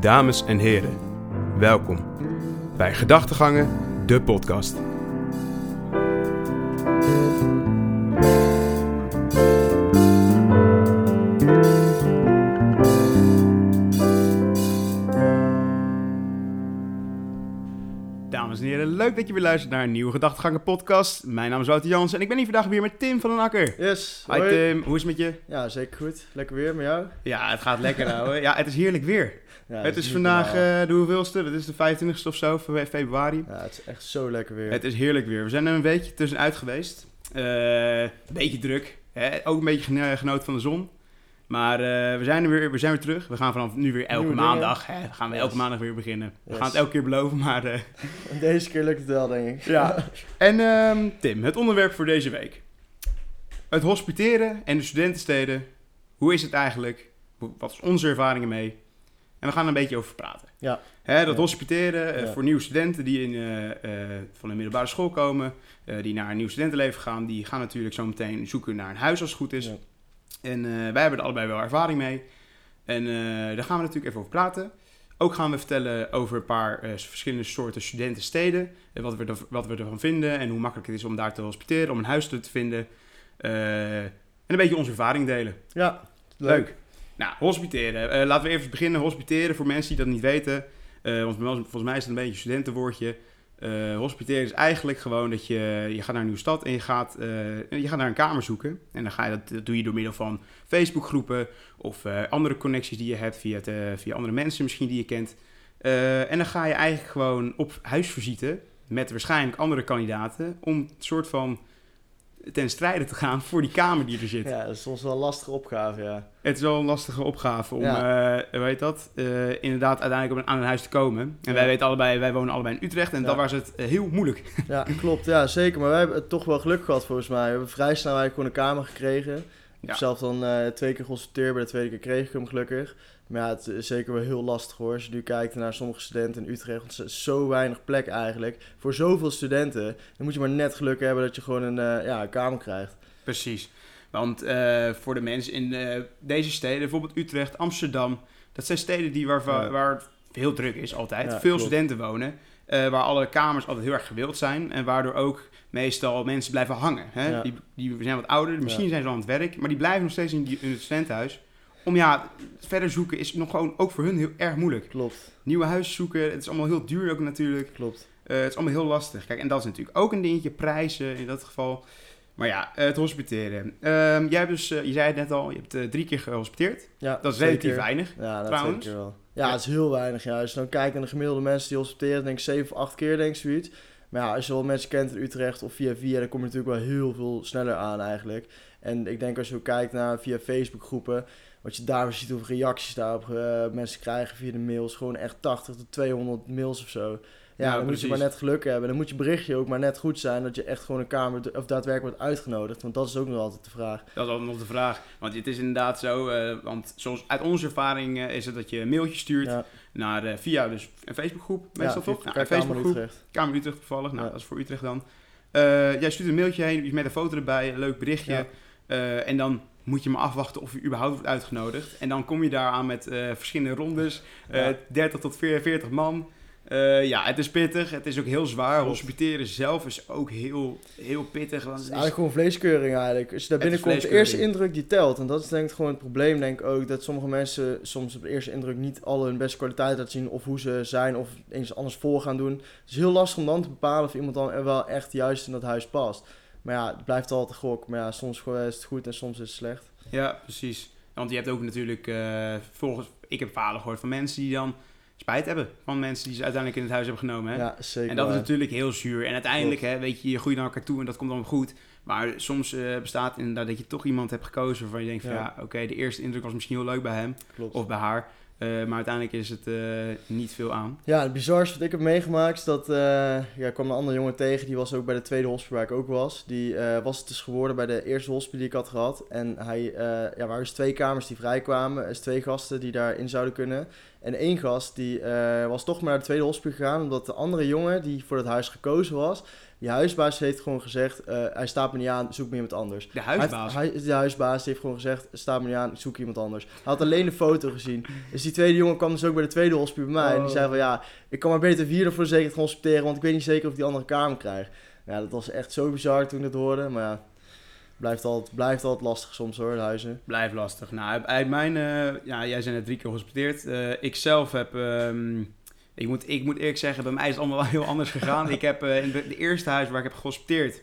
dames en heren. Welkom bij Gedachtegangen, de podcast. Leuk dat je weer luistert naar een nieuwe Gedachtegangen podcast. Mijn naam is Wouter Jans en ik ben hier vandaag weer met Tim van den Akker. Yes. Hi hoi. Tim, hoe is het met je? Ja, zeker goed. Lekker weer met jou. Ja, het gaat lekker nou. Ja, het is heerlijk weer. Ja, het is vandaag eh, de hoeveelste? Dat is de 25ste of zo, fe- februari. Ja, het is echt zo lekker weer. Het is heerlijk weer. We zijn er een weekje tussenuit geweest. Eh, een beetje druk. Hè? Ook een beetje geno- genoten van de zon. Maar eh, we, zijn er weer, we zijn weer terug. We gaan vanaf nu weer elke Nieuwe maandag. Hè? Gaan we Yes. elke maandag weer beginnen. We Yes. gaan het elke keer beloven, maar... eh, Deze keer lukt het wel, denk ik. ja. En ehm, Tim, het onderwerp voor deze week. Het hospiteren en de studentensteden. Hoe is het eigenlijk? Wat is onze ervaringen mee? En we gaan er een beetje over praten. Ja. Hè, dat Ja. hospiteren eh, Ja. voor nieuwe studenten die in, van een middelbare school komen, die naar een nieuw studentenleven gaan, die gaan natuurlijk zo meteen zoeken naar een huis als het goed is. Ja. En eh, wij hebben er allebei wel ervaring mee. En eh, daar gaan we natuurlijk even over praten. Ook gaan we vertellen over een paar eh, verschillende soorten studentensteden. En wat we, er, wat we ervan vinden en hoe makkelijk het is om daar te hospiteren, om een huis te vinden. En een beetje onze ervaring delen. Ja, Leuk. Nou, hospiteren. Laten we even beginnen. Hospiteren voor mensen die dat niet weten. Want volgens mij is het een beetje een studentenwoordje. Eh, hospiteren is eigenlijk gewoon dat je, je gaat naar een nieuwe stad en je gaat, eh, je gaat naar een kamer zoeken. En dan ga je dat, doe je door middel van Facebookgroepen of eh, andere connecties die je hebt via, via andere mensen misschien die je kent. En dan ga je eigenlijk gewoon op huisvisite met waarschijnlijk andere kandidaten om een soort van ten strijde te gaan voor die kamer die er zit. Ja, dat is soms wel een lastige opgave, ja. Het is wel een lastige opgave om, Ja. eh, hoe heet dat, eh, inderdaad uiteindelijk op een, aan een huis te komen. En Ja. wij weten allebei, wij wonen allebei in Utrecht en Ja. dat was het eh, heel moeilijk. Ja, klopt. Ja, zeker. Maar wij hebben het toch wel geluk gehad, volgens mij. We hebben vrij snel eigenlijk gewoon een kamer gekregen. Ik heb zelf dan eh, twee keer geconsulteerd. Bij de tweede keer kreeg ik hem gelukkig. Maar ja, het is zeker wel heel lastig hoor. Als je nu kijkt naar sommige studenten in Utrecht. Want er is zo weinig plek eigenlijk. Voor zoveel studenten. Dan moet je maar net geluk hebben dat je gewoon een, eh, ja, een kamer krijgt. Precies. Want eh, voor de mensen in eh, deze steden, bijvoorbeeld Utrecht, Amsterdam, dat zijn steden die waar, Ja. waar het heel druk is altijd. Ja, Veel klopt. studenten wonen, waar alle kamers altijd heel erg gewild zijn en waardoor ook meestal mensen blijven hangen. Hè? Ja. Die, die zijn wat ouder, misschien zijn ze al aan het werk, maar die blijven nog steeds in, die, in het studentenhuis. Om ja, verder zoeken is nog gewoon ook voor hun heel erg moeilijk. Klopt, Nieuwe huis zoeken, het is allemaal heel duur ook natuurlijk. klopt. Eh, het is allemaal heel lastig. Kijk, en dat is natuurlijk ook een dingetje, prijzen in dat geval. Maar ja, eh, het hospiteren. Ehm, jij hebt dus, eh, je zei het net al, je hebt drie keer gehospiteerd. Ja, Dat is zeker. relatief weinig. Ja, dat trouwens. zeker wel. Ja, het is heel weinig. Ja. Als je dan kijkt naar de gemiddelde mensen die hospiteren, denk ik 7 of 8 keer, denk ik zoiets. Maar ja, als je wel mensen kent in Utrecht of via via, dan kom je natuurlijk wel heel veel sneller aan eigenlijk. En ik denk als je ook kijkt naar via Facebook groepen, wat je daar ziet hoeveel reacties daarop eh, mensen krijgen via de mails, gewoon echt 80 tot 200 mails of zo. Ja, Ja, dan moet je maar net geluk hebben. Dan moet je berichtje ook maar net goed zijn dat je echt gewoon een kamer of daadwerkelijk wordt uitgenodigd. Want dat is ook nog altijd de vraag. Dat is altijd nog de vraag. Want het is inderdaad zo, eh, want zoals uit onze ervaring eh, is het dat je een mailtje stuurt Ja, naar, via dus een Facebookgroep, meestal ja, toch? Nou, Kamer Utrecht. Kamer Utrecht toevallig, nou dat is voor Utrecht dan. Jij stuurt een mailtje heen met een foto erbij, een leuk berichtje. Eh, en dan moet je maar afwachten of je überhaupt wordt uitgenodigd. En dan kom je daar aan met eh, verschillende rondes, eh, Ja. 30 tot 40 man. Eh, ja, het is pittig, het is ook heel zwaar. Hospiteren zelf is ook heel, heel pittig. Want Het is eigenlijk gewoon vleeskeuring eigenlijk. Als je daar binnenkomt, de eerste indruk die telt. En dat is denk ik gewoon het probleem, denk ik ook. Dat sommige mensen soms op de eerste indruk niet al hun beste kwaliteit laten zien. Of hoe ze zijn, of eens anders voor gaan doen. Het is heel lastig om dan te bepalen of iemand dan wel echt juist in dat huis past. Maar ja, het blijft altijd gok. Maar ja, soms is het goed en soms is het slecht. Ja, precies. Want je hebt ook natuurlijk, eh, volgens, ik heb verhalen gehoord van mensen die dan spijt hebben van mensen die ze uiteindelijk in het huis hebben genomen. Hè? Ja, zeker en dat is natuurlijk heel zuur. En uiteindelijk, hè, weet je, je groeit naar elkaar toe en dat komt dan goed. Maar soms eh, bestaat inderdaad dat je toch iemand hebt gekozen waarvan je denkt van ja, Ja. oké, de eerste indruk was misschien heel leuk bij hem Klopt. of bij haar. Eh, maar uiteindelijk is het eh, niet veel aan. Ja, het bizarste wat ik heb meegemaakt is dat... eh, ja, ik kwam een andere jongen tegen, die was ook bij de tweede hospital waar ik ook was. Die was het dus geworden bij de eerste hospital die ik had gehad. En hij, ja, waren dus twee kamers die vrijkwamen. Er is twee gasten die daarin zouden kunnen. En één gast die was toch maar naar de tweede hospital gegaan, omdat de andere jongen die voor het huis gekozen was, die huisbaas heeft gewoon gezegd, eh, hij staat me niet aan, zoek me iemand anders. De huisbaas. heeft- hij- de huisbaas heeft gewoon gezegd, staat me niet aan, zoek iemand anders. Hij had alleen de foto gezien. Dus die tweede jongen kwam dus ook bij de tweede hospital bij mij. En die Oh. zei van, ja, ik kan maar beter vier voor de zekerheid gaan hospiteren, want ik weet niet zeker of die andere kamer krijgt. Ja, dat was echt zo bizar toen ik dat hoorde, maar ja, blijft altijd, blijft altijd lastig soms hoor, de huizen. Blijft lastig. Nou, uit- mijn... eh, ja, jij bent net drie keer gehospiteerd. Eh ik zelf heb... ehm, ik, moet, ik moet eerlijk zeggen, bij mij is het allemaal wel heel anders gegaan. ik heb eh, in de, de eerste huis waar ik heb gehospiteerd...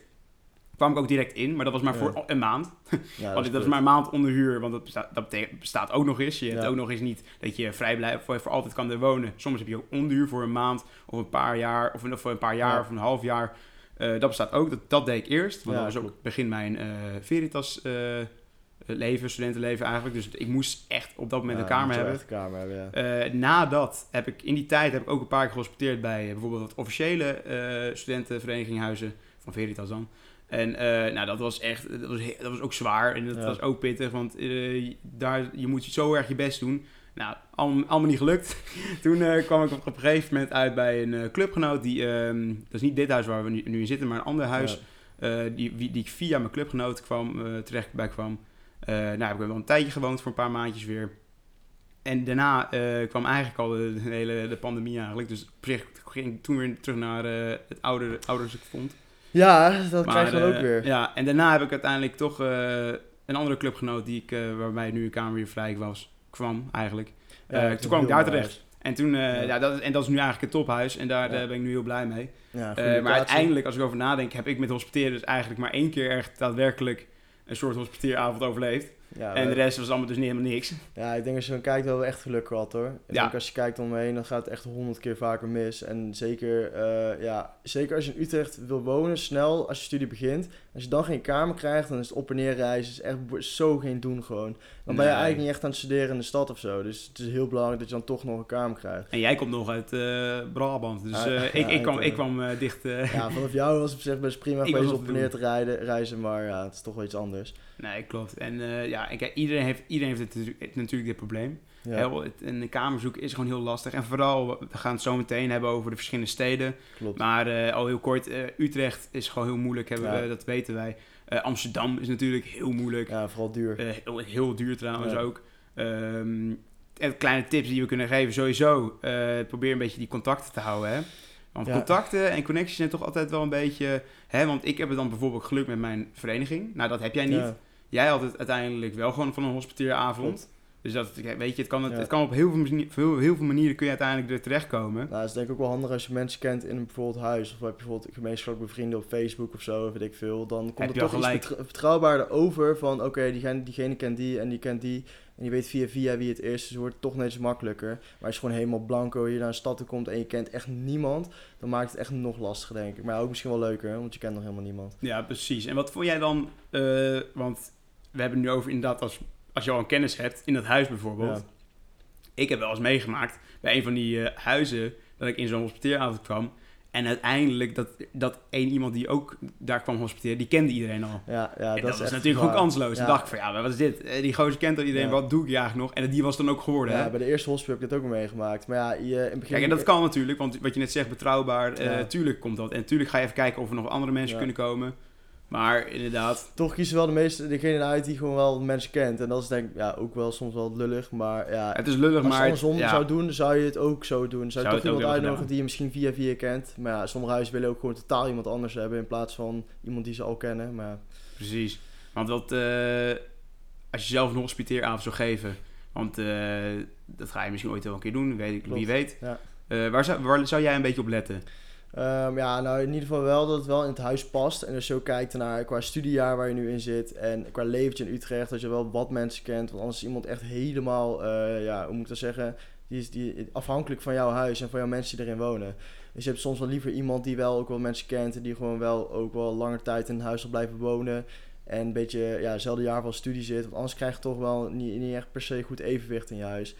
kwam ik ook direct in, maar dat was maar Ja. voor een maand. Ja, dat is maar een maand onder huur, want dat bestaat, dat bestaat ook nog eens. Je hebt Ja. ook nog eens niet dat je vrij blijft, voor, voor altijd kan er wonen. Soms heb je ook onderhuur voor een maand of een paar jaar, of, een- voor een paar jaar Ja. of een half jaar. Eh, dat bestaat ook, dat, dat deed ik eerst. Want dat was ook begin mijn eh, Veritas leven, studentenleven eigenlijk. Dus ik moest echt op dat moment Ja, een kamer hebben. echt een kamer hebben, ja. Eh, nadat heb ik in die tijd heb ik ook een paar keer gehospiteerd bij eh, bijvoorbeeld het officiële eh studentenvereniging Huizen van Veritas dan. En eh, nou, dat was echt, dat was, dat was ook zwaar en dat Ja. was ook pittig, want eh, daar, je moet zo erg je best doen. Nou, allemaal, allemaal niet gelukt. Toen eh, kwam ik op, een gegeven moment uit bij een eh, clubgenoot, die, ehm, dat is niet dit huis waar we nu, nu in zitten, maar een ander huis, eh, die, wie- die ik via mijn clubgenoot kwam, eh, terecht bij kwam. Eh, nou, heb ik wel een tijdje gewoond voor een paar maandjes weer. En daarna eh, kwam eigenlijk al de, de hele de pandemie eigenlijk. Dus op zich ging ik toen weer terug naar eh, het oude, ouders ik vond. Ja, dat Maar, krijg je dan ook weer. Ja, en daarna heb ik uiteindelijk toch een andere clubgenoot die ik, waarbij nu een kamer weer vrij was, kwam eigenlijk. Ja, toen kwam ik daar terecht. En, toen, Ja. ja. dat, is- en dat is nu eigenlijk een tophuis en daar Ja. ben ik nu heel blij mee. Ja, maar uiteindelijk, als ik over nadenk, heb ik met hospiteren dus eigenlijk maar één keer echt daadwerkelijk een soort hospiteeravond overleefd. Ja, en de rest was allemaal dus niet helemaal niks. Ja, ik denk als je dan kijkt, wel echt geluk gehad hoor. Ik Ja. denk als je kijkt om me heen, dan gaat het echt honderd keer vaker mis. En zeker, eh, ja, zeker als je in Utrecht wil wonen, snel als je studie begint. Als je dan geen kamer krijgt, dan is het op en neer reizen is echt zo geen doen gewoon. Dan ben je Nee. eigenlijk niet echt aan het studeren in de stad of zo. Dus het is heel belangrijk dat je dan toch nog een kamer krijgt. En jij komt nog uit eh, Brabant, dus Ja, eh, ja, ik, ik, kwam, ik, eh, kwam dicht... Ja, vanaf jou was het op zich best prima geweest op en neer te rijden, reizen, maar ja, het is toch wel iets anders. Nee, klopt. En ja, en kijk, iedereen heeft, iedereen heeft het, natuurlijk dit probleem. Ja, Heel, het, een kamer zoeken is gewoon heel lastig. En vooral, we gaan het zo meteen hebben over de verschillende steden. klopt. Maar eh, al heel kort, eh, Utrecht is gewoon heel moeilijk, hebben we, dat weten wij. Eh, Amsterdam is natuurlijk heel moeilijk. Ja, vooral duur. Heel, heel duur trouwens ook. Ehm, en kleine tips die we kunnen geven, sowieso. probeer een beetje die contacten te houden. Hè? Want Ja. contacten en connecties zijn toch altijd wel een beetje... Hè? Want ik heb het dan bijvoorbeeld geluk met mijn vereniging. Nou, dat heb jij niet. Ja, Jij had het uiteindelijk wel gewoon van een hospiteeravond. Dus dat, weet je, het kan, het, Ja. het kan op heel veel, mani- heel, heel veel manieren kun je uiteindelijk er terechtkomen. Nou, het is denk ik ook wel handig als je mensen kent in een bijvoorbeeld huis. Of heb je bijvoorbeeld gemeenschappelijke vrienden op Facebook of zo, weet ik veel. Dan komt er toch iets gelijk. vertr- vertrouwbaarder over van... Oké, diegene, diegene kent die en die kent die. En je weet via via wie het is. Dus het wordt toch net iets makkelijker. Maar als je gewoon helemaal blanco hier naar een stad toe komt en je kent echt niemand... Dan maakt het echt nog lastiger, denk ik. Maar ook misschien wel leuker, want je kent nog helemaal niemand. Ja, precies. En wat vond jij dan... eh, want we hebben het nu over inderdaad als, als je al een kennis hebt, in dat huis bijvoorbeeld. Ja. Ik heb wel eens meegemaakt bij een van die eh, huizen dat ik in zo'n hospiteeravond kwam. En uiteindelijk dat, dat één iemand die ook daar kwam hospiteren, die kende iedereen al. Ja, ja en dat, is was natuurlijk ook kansloos. Ja. Dan dacht ik van ja, wat is dit? Eh, Die gozer kent al iedereen, Ja. wat doe ik eigenlijk nog? En die was dan ook geworden. Ja, hè? bij de eerste hospital heb ik dit ook meegemaakt. Maar ja, je, in het begin... Kijk, en dat kan natuurlijk, want wat je net zegt, betrouwbaar, eh Ja. tuurlijk komt dat. En tuurlijk ga je even kijken of er nog andere mensen kunnen komen. Maar inderdaad, Toch kiezen wel de meeste degene uit die gewoon wel mensen kent. En dat is denk ik ja, ook wel soms wel lullig. Maar ja, het is lullig, als je maar... andersom ja, zou doen, zou je het ook zo doen. Zou je toch iemand uitnodigen die je misschien via via kent. Maar ja, sommige huizen willen ook gewoon totaal iemand anders hebben in plaats van iemand die ze al kennen. Maar Precies. Want wat, eh, als je zelf een hospiteeravond zou geven, want eh, dat ga je misschien ooit wel een keer doen, weet ik, wie weet. Ja. Eh, waar, zou, waar zou jij een beetje op letten? Ehm, ja, nou in ieder geval wel dat het wel in het huis past. En als je ook kijkt naar qua studiejaar waar je nu in zit en qua leventje in Utrecht, dat je wel wat mensen kent. Want anders is iemand echt helemaal, eh, ja, hoe moet ik dat zeggen, die is die, afhankelijk van jouw huis en van jouw mensen die erin wonen. Dus je hebt soms wel liever iemand die wel ook wel mensen kent en die gewoon wel ook wel langer tijd in een huis zal blijven wonen. En een beetje, ja, hetzelfde jaar van studie zit. Want anders krijg je toch wel niet, niet echt per se goed evenwicht in je huis.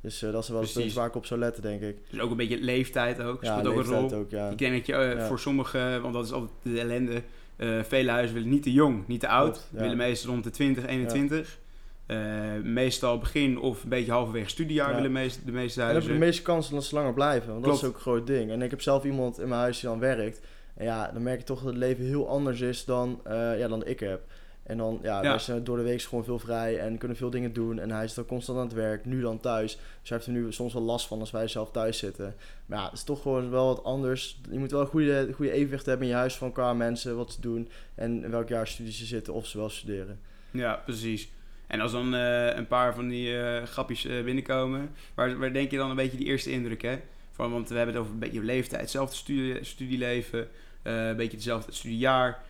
Dus eh, dat is wel het punt waar ik op zou letten, denk ik. Dus ook een beetje leeftijd ook, Ja, speelt ook een rol. ook, ja. Ik denk dat je eh, Ja. voor sommigen, want dat is altijd de ellende, eh, vele huizen willen niet te jong, niet te oud. Klopt, ja. willen meestal rond de 20, 21. eh, meestal begin of een beetje halverwege studiejaar Ja. willen meest, de meeste En dan heb je de huizen. meeste kansen dat ze langer blijven. Want dat is ook een groot ding. En ik heb zelf iemand in mijn huis die dan werkt. En ja, dan merk je toch dat het leven heel anders is dan, ja, dan ik heb. En dan, ja, Ja. wij zijn door de week gewoon veel vrij en kunnen veel dingen doen. En hij is dan constant aan het werk, nu dan thuis. Dus hij heeft er nu soms wel last van als wij zelf thuis zitten. Maar ja, het is toch gewoon wel wat anders. Je moet wel een goede, goede evenwicht hebben in je huis van qua mensen, wat ze doen. En in welk jaar studie ze zitten of ze wel studeren. Ja, precies. En als dan eh, een paar van die eh, grapjes eh, binnenkomen, waar, waar denk je dan een beetje die eerste indruk, hè? Van, want we hebben het over een beetje leeftijd, hetzelfde studie, studieleven, eh, een beetje hetzelfde studiejaar.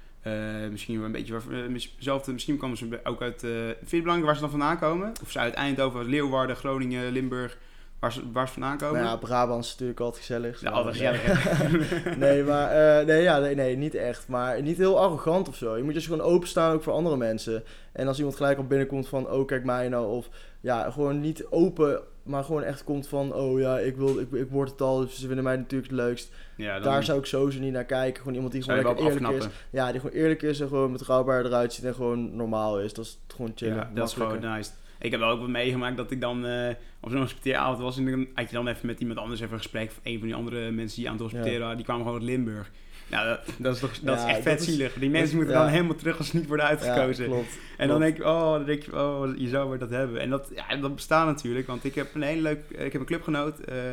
Eh, misschien wel een beetje waar- eh. Misschien komen ze ook uit. vind je het belangrijk waar ze dan vandaan komen? Of ze uit Eindhoven, Leeuwarden, Groningen, Limburg, waar ze, waar ze vandaan komen? Nou ja, Brabant is natuurlijk altijd gezellig. Ja, altijd Nee. gezellig. nee, maar nee, ja, nee, nee, niet echt. Maar niet heel arrogant of zo. Je moet dus gewoon openstaan ook voor andere mensen. En als iemand gelijk al binnenkomt van, oh kijk mij nou. Of ja, gewoon niet open, maar gewoon echt komt van, oh ja, ik, wil, ik, ik word het al. Dus ze vinden mij natuurlijk het leukst. ja, dan Daar zou ik sowieso niet naar kijken. Gewoon iemand die gewoon wel lekker eerlijk is. Ja, die gewoon eerlijk is en gewoon betrouwbaar eruit ziet en gewoon normaal is. Dat is gewoon chillen. Ja, dat is gewoon nice. Ik heb wel ook wat meegemaakt dat ik dan eh, op zo'n hospiteeravond was. En dan had je dan even met iemand anders even een gesprek. Of een van die andere mensen die aan het hospiteren waren. Die kwamen gewoon uit Limburg. Nou, dat, dat is toch dat Ja, is echt dat vet is- zielig. Die mensen moeten ja. dan helemaal terug als ze niet worden Ja, uitgekozen. klopt. en dan denk je, oh, dan denk je, oh, je zou weer dat hebben. En dat, ja, dat bestaat natuurlijk. Want ik heb een hele leuk, ik heb een clubgenoot. eh,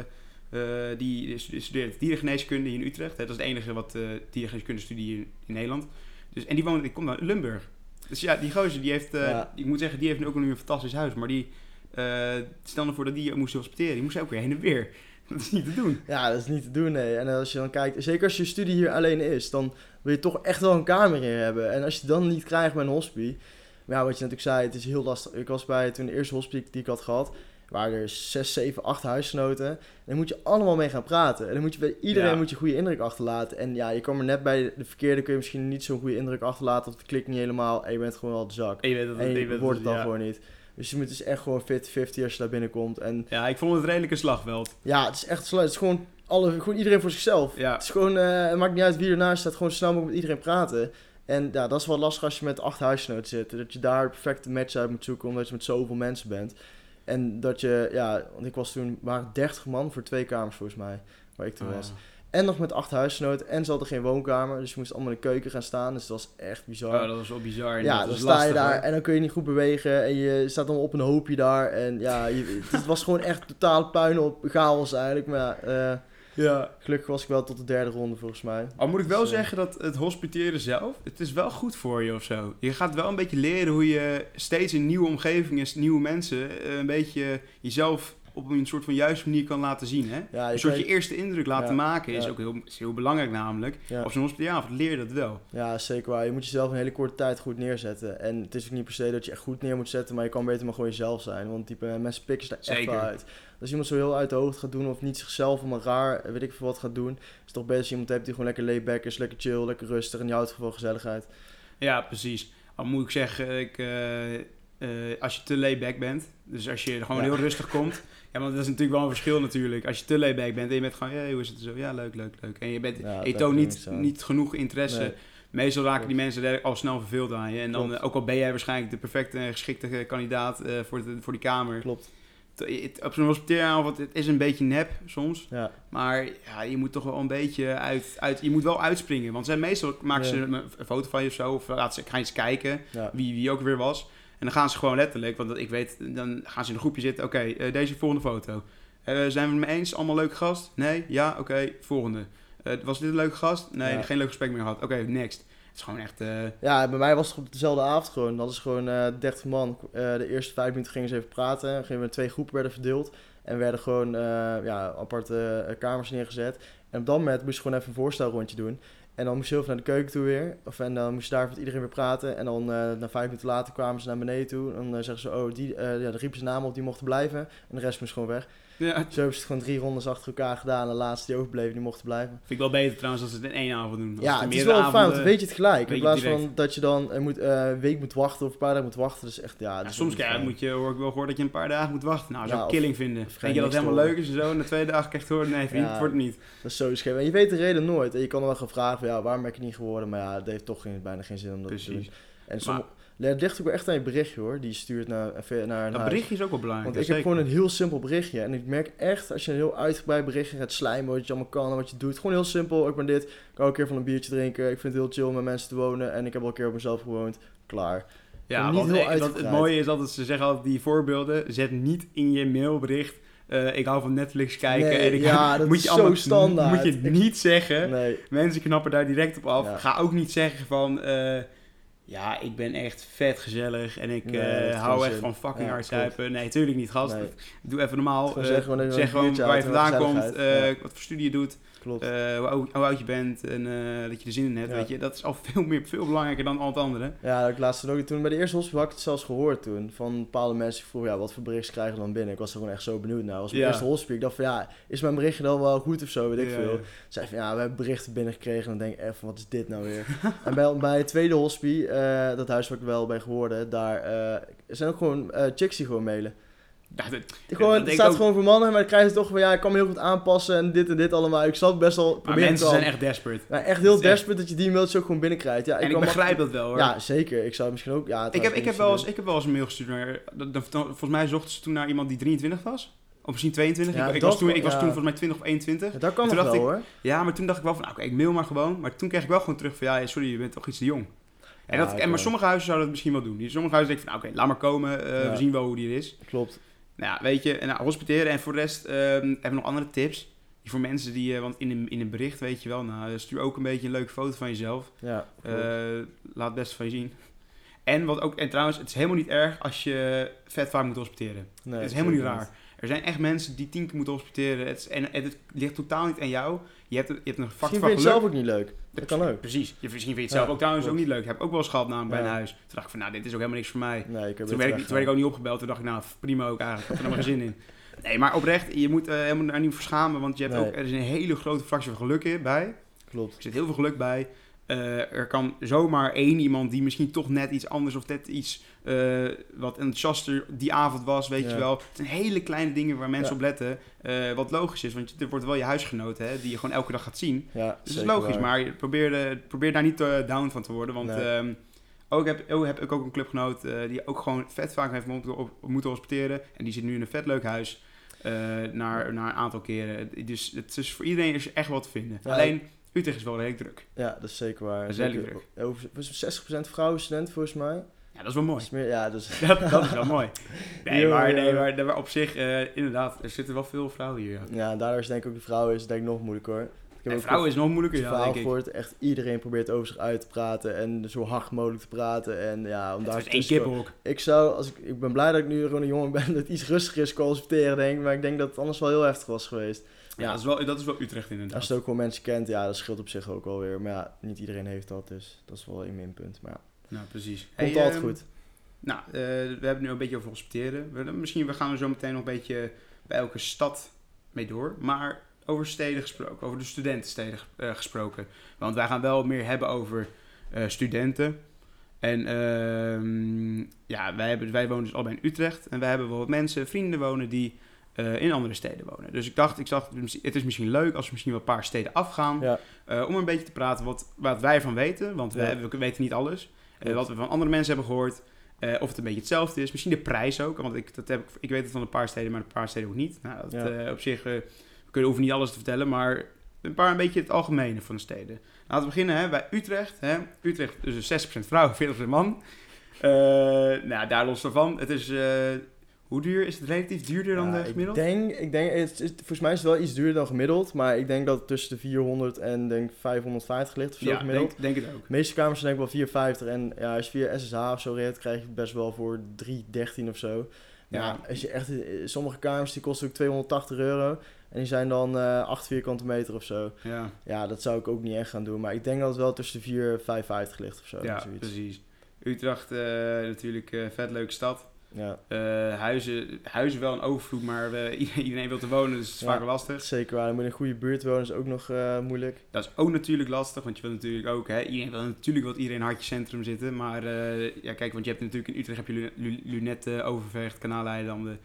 eh, die studeert dierengeneeskunde hier in Utrecht. Dat is het enige wat eh dierengeneeskunde studie in, in Nederland. Dus, en die woont, die komt uit Limburg. Dus ja, die gozer, die heeft, eh, ik moet zeggen, die heeft nu ook nu een fantastisch huis. Maar die, eh stel nou voor dat die moest hospiteren. Die moest ook weer heen en weer. Dat is niet te doen. Ja, dat is niet te doen, nee. En als je dan kijkt, zeker als je studie hier alleen is, dan wil je toch echt wel een kamer hier hebben. En als je het dan niet krijgt bij een hospie, maar ja, wat je natuurlijk zei, het is heel lastig. Ik was bij toen de eerste hospie die ik had gehad, waren er 6, 7, 8 huisgenoten. En daar moet je allemaal mee gaan praten. En dan moet je bij iedereen Ja. moet je goede indruk achterlaten. En ja, je kwam er net bij de verkeerde, kun je misschien niet zo'n goede indruk achterlaten, of het klikt niet helemaal en je bent gewoon al de zak. En je weet dat En je je weet wordt het dan ja. gewoon niet. Dus je moet dus echt gewoon 50-50 als je daar binnenkomt. En Ja, ik vond het redelijk een slagveld. ja, het is echt Het is gewoon, alle, gewoon iedereen voor zichzelf. Ja. Het is gewoon, eh, het maakt niet uit wie ernaast staat, gewoon snel mogelijk met iedereen praten. En ja, dat is wel lastig als je met acht huisgenoten zit. Dat je daar de perfecte match uit moet zoeken, omdat je met zoveel mensen bent. En dat je, ja, want ik was toen, waren 30 man voor twee kamers volgens mij, waar ik toen was. En nog met acht huisgenoten en ze hadden geen woonkamer, dus je moest allemaal in de keuken gaan staan. Dus dat was echt bizar. Oh, dat was wel bizar. Ja, dat dan sta je daar hoor. en dan kun je niet goed bewegen en je staat dan op een hoopje daar. En ja, je, het was gewoon echt totaal puin op chaos eigenlijk. Maar ja, eh, Ja. gelukkig was ik wel tot de derde ronde volgens mij. Al moet ik wel Dus, eh, zeggen dat het hospiteren zelf, het is wel goed voor je of zo. Je gaat wel een beetje leren hoe je steeds in nieuwe omgevingen, nieuwe mensen, eh, een beetje jezelf op een soort van juiste manier kan laten zien. Hè? Ja, Een soort je eerste indruk laten Ja, maken is ja. ook heel, is heel belangrijk namelijk. Op zo'n hospitaalavond leer je dat wel. ja, zeker waar. Je moet jezelf een hele korte tijd goed neerzetten. En het is ook niet per se dat je echt goed neer moet zetten, maar je kan beter maar gewoon jezelf zijn. Want die eh, mensen pikken ze daar echt wel uit. Als iemand zo heel uit de hoofd gaat doen of niet zichzelf maar raar, weet ik veel wat gaat doen, is het toch beter als je iemand hebt die gewoon lekker laid-back is, lekker chill, lekker rustig en die houdt gewoon van gezelligheid. Ja, precies. Al moet ik zeggen, ik, eh, eh, als je te layback bent, dus als je gewoon Ja. heel rustig komt. Ja, want dat is natuurlijk wel een verschil natuurlijk. Als je te layback bent en je bent gewoon, ja, hoe is het zo? Ja, leuk, leuk, leuk. En je, bent, Ja, je toont niet, zo. niet genoeg interesse. Nee. Meestal raken die mensen er al snel verveeld aan je. En dan, Klopt. eh, ook al ben jij waarschijnlijk de perfecte en geschikte eh, kandidaat voor, de, voor die kamer. Klopt. Op zo'n hospitaalavond, het is een beetje nep soms. Ja, Maar ja, je moet toch wel een beetje uit, uit je moet wel uitspringen. Want zij meestal maken ze een, foto van je of zo. Of laten ze, gaan ze kijken wie, wie ook weer was. En dan gaan ze gewoon letterlijk, want ik weet, dan gaan ze in een groepje zitten. Oké, eh, deze volgende foto. Eh, zijn we het mee eens? Allemaal leuke gast? Nee? Ja? Oké, volgende. Eh, was dit een leuke gast? Nee, Ja. geen leuk gesprek meer gehad. Oké, next. Het is gewoon echt... Ja, bij mij was het op dezelfde avond gewoon. Dat is gewoon eh 30 man. De eerste vijf minuten gingen ze even praten. Dan gingen we in twee groepen werden verdeeld. En werden gewoon ja, aparte kamers neergezet. En op dat moment moest je gewoon even een voorstelrondje doen. En dan moest je heel naar de keuken toe weer. Of, en dan moest je daar met iedereen weer praten. En dan eh, na vijf minuten later kwamen ze naar beneden toe. En dan zeggen ze, oh, die, eh ja, dan riepen ze namen op die mochten blijven. En de rest moest gewoon weg. Ja, Zo hebben ze het gewoon drie rondes achter elkaar gedaan. En de laatste die overbleven, die mochten blijven. vind ik wel beter trouwens als ze het in één avond doen. Als Ja, het is wel fijn, want avonden- dan weet je het gelijk. In plaats direct. van dat je dan een moet, eh, een week moet wachten of een paar dagen moet wachten. Is echt, ja... soms fijn. moet je, hoor ik wel gehoord dat je een paar dagen moet wachten. Nou, zou Ja, killing vinden. Denk krijg je dat het helemaal leuk is en zo? En na twee dagen krijg je horen, nee vriend, het wordt niet. Dat is zo scheef. En je weet de reden nooit. En je kan dan wel gaan vragen van, ja, waarom ben ik niet geworden? Maar ja, het heeft toch geen, bijna geen zin om dat te doen. Precies. En som- Maar- Het ligt ook wel echt aan je berichtje hoor, die je stuurt naar, naar een Dat berichtje is ook wel belangrijk. Want ik heb gewoon een heel simpel berichtje. En ik merk echt, als je een heel uitgebreid berichtje gaat slijmen, wat je allemaal kan en wat je doet. Gewoon heel simpel, ik ben dit, ik hou een keer van een biertje drinken. Ik vind het heel chill om met mensen te wonen. En ik heb al een keer op mezelf gewoond. Klaar. Ja, niet want heel eh, dat, het mooie is altijd, ze zeggen altijd die voorbeelden, zet niet in je mailbericht, eh, ik hou van Netflix kijken. Nee, en ik ja, dat moet is je zo allemaal, standaard. Moet je het Ik- niet zeggen. Nee, Mensen knappen daar direct op af. Ja. Ga ook niet zeggen van, eh, ja, ik ben echt vet gezellig en ik Nee, eh, hou echt van fucking Ja, hard zuipen. Nee, tuurlijk niet, gast. Nee. Doe even normaal. Gewoon Eh, zeg gewoon biertje waar je vandaan komt, eh, wat voor studie je doet, klopt. eh, hoe, oud, hoe oud je bent en eh, dat je er zin in hebt. Ja. Weet je, dat is al veel, meer, veel belangrijker dan al het andere. Ja, dat ik laatst ook toen bij de eerste hospital had ik het zelfs gehoord toen. Van bepaalde mensen die vroegen, ja, wat voor berichten krijgen we dan binnen? Ik was er gewoon echt zo benieuwd naar. was mijn Ja. eerste hospital. Ik dacht van, ja, is mijn berichtje dan wel goed of zo? Weet ik Ja, veel. Zei van, ja, we hebben berichten binnengekregen. En dan denk ik van, wat is dit nou weer? en bij, bij het tweede hospie, eh, dat huis waar ik wel ben geworden, daar zijn ook gewoon chicks die gewoon mailen. Ja, dat, Gewoon, dat het staat ik ook. gewoon voor mannen, maar dan krijg je toch van, ja, ik kan me heel goed aanpassen en dit en dit allemaal. Ik snap best wel, Maar het mensen al. zijn echt desperate. Ja, echt heel Het echt- desperate dat je die mailtjes ook gewoon binnenkrijgt. Ja, en ik kan begrijp dat wel hoor. Ja, zeker. Ik zou het misschien ook... Ja, ik, heb, ik, heb wel eens, ik heb wel eens een mail gestuurd naar... volgens mij zochten ze toen naar iemand die 23 was. Of misschien 22. Ja, ik, ik dat was toen, ik was toen volgens mij 20 of 21. Ja, dat kan Toen nog dacht wel ik- hoor. Ja, maar toen dacht ik wel van, nou, oké, ik mail maar gewoon. Maar toen kreeg ik wel gewoon terug van, ja, sorry, je bent toch iets te jong. En, dat, en maar sommige huizen zouden dat misschien wel doen. Die- Sommige huizen denken van, nou, oké, laat maar komen. eh. We zien wel hoe die is. Klopt. Nou ja, weet je, en, nou, hospiteren. En voor de rest ehm, hebben we nog andere tips. Voor mensen die, eh, want in een, in een bericht weet je wel, nou, stuur ook een beetje een leuke foto van jezelf. Ja. Eh, laat het best van je zien. En, wat ook, en trouwens, het is helemaal niet erg als je vet vaak moet hospiteren. nee, het is helemaal niet raar. Er zijn echt mensen die tien keer moeten hospiteren. Het is, en, en het ligt totaal niet aan jou. Je hebt, een- je hebt een factor van vind je het geluk. zelf ook niet leuk. Dat kan ook. Precies. Je, misschien vind je het Ja, zelf ook trouwens ook niet leuk. Heb ik ook wel eens gehad namelijk bij Ja. een huis. Toen dacht ik van, nou, dit is ook helemaal niks voor mij. Nee, ik heb Toen werd, ik, toen werd ik ook niet opgebeld. Toen dacht ik, nou, prima ook eigenlijk. Ik had er maar geen zin in. Nee, maar oprecht, je moet eh, helemaal daar niet voor schamen. Want je hebt Nee. ook, er is een hele grote fractie van geluk in, bij. Klopt. Er zit heel veel geluk bij. Eh, er kan zomaar één iemand die misschien toch net iets anders of net iets eh, wat enthousiaster die avond was, weet Ja. je wel. Het zijn hele kleine dingen waar mensen Ja. op letten. eh, wat logisch is, want er wordt wel je huisgenoot hè, die je gewoon elke dag gaat zien. Ja, Dus dat is logisch, waar. maar probeer, probeer daar niet eh, down van te worden. Want Nee. ehm, ook heb, ook heb ik ook een clubgenoot die ook gewoon vet vaak heeft moeten, hospiteren. En die zit nu in een vet leuk huis. eh, naar, naar een aantal keren. Dus het is voor iedereen is echt wat te vinden. Ja, Alleen Utrecht is wel redelijk druk. Ja, dat is zeker waar. Dat is redelijk Over het 60% vrouwen student volgens mij. Ja, dat is wel mooi. Dat is meer, ja, dus... Dat, dat is wel mooi. Nee, Jo, maar, nee, maar, maar op zich, eh, inderdaad, er zitten wel veel vrouwen hier. Ja. Daardoor is denk ik ook de vrouwen is het denk ik nog moeilijker hoor. Ik heb vrouwen is nog het moeilijker, ja, verhaal denk ik. gehoord. Echt iedereen probeert over zich uit te praten en zo hard mogelijk te praten. En ja, om Het daar is één kippenhok. Ik zou, als ik, ik ben blij dat ik nu gewoon een jongen ben dat het iets rustiger is hospiteren, denk ik. Maar ik denk dat het anders wel heel heftig was geweest. Ja, dat is, wel, dat is wel Utrecht inderdaad. Als je het ook wel mensen kent, ja, dat scheelt op zich ook wel weer. Maar ja, niet iedereen heeft dat, dus dat is wel een minpunt. Maar ja, Nou, precies. komt Hey, altijd ehm, goed. Nou, eh, we hebben het nu een beetje over hospiteren. We, misschien we gaan er zo meteen nog een beetje bij elke stad mee door. Maar over steden gesproken, over de studentensteden eh, gesproken. Want wij gaan wel meer hebben over eh, studenten. En ehm, ja, wij, hebben, wij wonen dus allebei in Utrecht. En wij hebben wel wat mensen, vrienden wonen die in andere steden wonen. Dus ik dacht, ik zag, het is misschien leuk als we misschien wel een paar steden afgaan. Ja, om een beetje te praten wat, wat wij ervan weten. Want wij, we weten niet alles. Eh, wat we van andere mensen hebben gehoord. eh, of het een beetje hetzelfde is. Misschien de prijs ook. Want ik, dat heb, ik- weet het van een paar steden, maar een paar steden ook niet. Nou, dat, Ja. eh, op zich we kunnen, hoeven niet alles te vertellen. Maar een paar een beetje het algemene van de steden. Laten we beginnen hè, bij Utrecht. Hè. Utrecht is dus 60% vrouw, 40% man. Nou, daar los van. Het is... eh, hoe duur? Is het relatief duurder dan Ja, de gemiddeld? Ik denk, ik denk het is, volgens mij is het wel iets duurder dan gemiddeld. Maar ik denk dat het tussen de 400 en denk 550 ligt of zo ja, gemiddeld. denk, denk het ook. De meeste kamers zijn denk ik wel 450. En ja, als je via SSH of zo redt, krijg je het best wel voor 313 of zo. Ja, Ja. als je echt, sommige kamers die kosten ook 280 euro. En die zijn dan eh 8 vierkante meter of zo. Ja, Ja, dat zou ik ook niet echt gaan doen. Maar ik denk dat het wel tussen de 4 en 550 ligt of zo. ja precies. Utrecht eh, natuurlijk een vet leuke stad. Ja, Eh, huizen, huizen wel een overvloed, maar iedereen wil te wonen, dus het is Ja. vaker lastig. zeker waar. Dan moet in een goede buurt wonen, is ook nog eh, moeilijk. Dat is ook natuurlijk lastig, want je wil natuurlijk ook, hè, iedereen wil natuurlijk wat iedereen hartje centrum zitten. Maar eh, ja, kijk, want je hebt natuurlijk in Utrecht heb je Lu- Lu- Lunetten, Overvecht, Kanaaleilanden,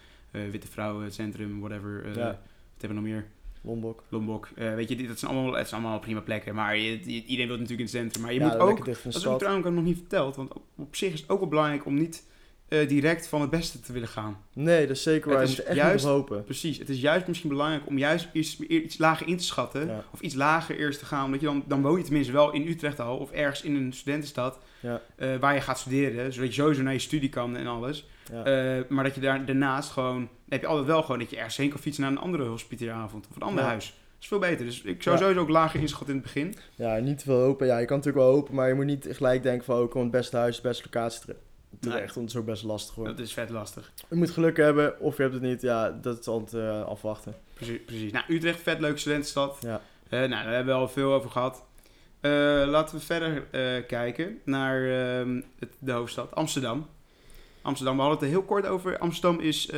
Witte Vrouwen, Centrum, whatever. Ja. Wat hebben we nog meer? Lombok. Lombok. Weet je, dat zijn allemaal, het zijn allemaal prima plekken. Maar je, iedereen wil natuurlijk in het centrum. Maar je ja, moet ook, dat is ook trouwens ook nog niet verteld. Want op, op zich is het ook wel belangrijk om niet eh, direct van het beste te willen gaan. Nee, dat is zeker waar. Het Je is moet echt juist- hopen. Precies. Het is juist misschien belangrijk om juist iets, iets lager in te schatten. Ja. Of iets lager eerst te gaan. Omdat je dan, dan woon je tenminste wel in Utrecht al. Of ergens in een studentenstad. Ja. eh, waar je gaat studeren. Zodat je sowieso naar je studie kan en alles. Ja. Eh, maar dat je daar daarnaast gewoon... Dan heb je altijd wel gewoon dat je ergens heen kan fietsen naar een andere hospitieravond. Of een ander huis. Dat is veel beter. Dus ik zou Ja. sowieso ook lager inschatten in het begin. ja, niet te veel hopen. Ja, je kan natuurlijk wel hopen, maar je moet niet gelijk denken van... Oh, kom het beste huis, de beste locatie tere- terecht. Want het is ook best lastig hoor. Dat is vet lastig. Je moet geluk hebben, of je hebt het niet. Ja, dat is altijd eh, afwachten. Precies, precies. Nou, Utrecht, vet leuke studentenstad. Ja. Eh, nou, daar hebben we al veel over gehad. Eh, laten we verder kijken naar ehm, het, de hoofdstad, Amsterdam. Amsterdam, we hadden het er heel kort over. Amsterdam is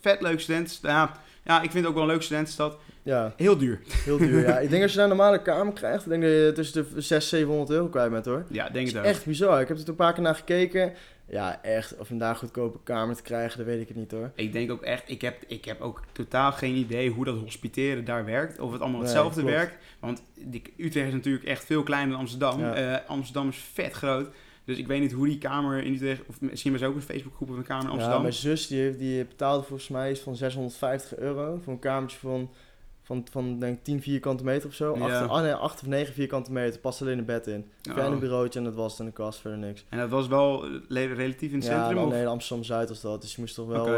vet leuk studentenstad. Ja, ja, ik vind het ook wel een leuke studentenstad. Ja, Heel duur. heel duur. ja. Ik denk als je daar een normale kamer krijgt, ik denk dat je tussen de 600, 700 euro kwijt bent hoor. Ja, denk het is ook. echt bizar. Ik heb er een paar keer naar gekeken. Ja, echt. Of daar goedkope kamer te krijgen, dat weet ik het niet hoor. Ik denk ook echt, ik heb, ik heb ook totaal geen idee hoe dat hospiteren daar werkt. Of het allemaal Nee, hetzelfde klopt. werkt. Want die, Utrecht is natuurlijk echt veel kleiner dan Amsterdam. Ja. Eh, Amsterdam is vet groot. Dus ik weet niet hoe die kamer in Utrecht... Of misschien was ook een Facebookgroep of een kamer in Ja, Amsterdam. mijn zus die, heeft, die betaalde volgens mij iets van 650 euro voor een kamertje van, van, van denk ik 10 vierkante meter of zo. Ja. Acht, ah, nee, 8 of 9 vierkante meter, past alleen een bed in. Oh. Klein bureautje en dat was dan een kast, verder niks. En dat was wel relatief in het ja, centrum? of? nee, Amsterdam-Zuid was dat. Dus je moest toch wel, eh,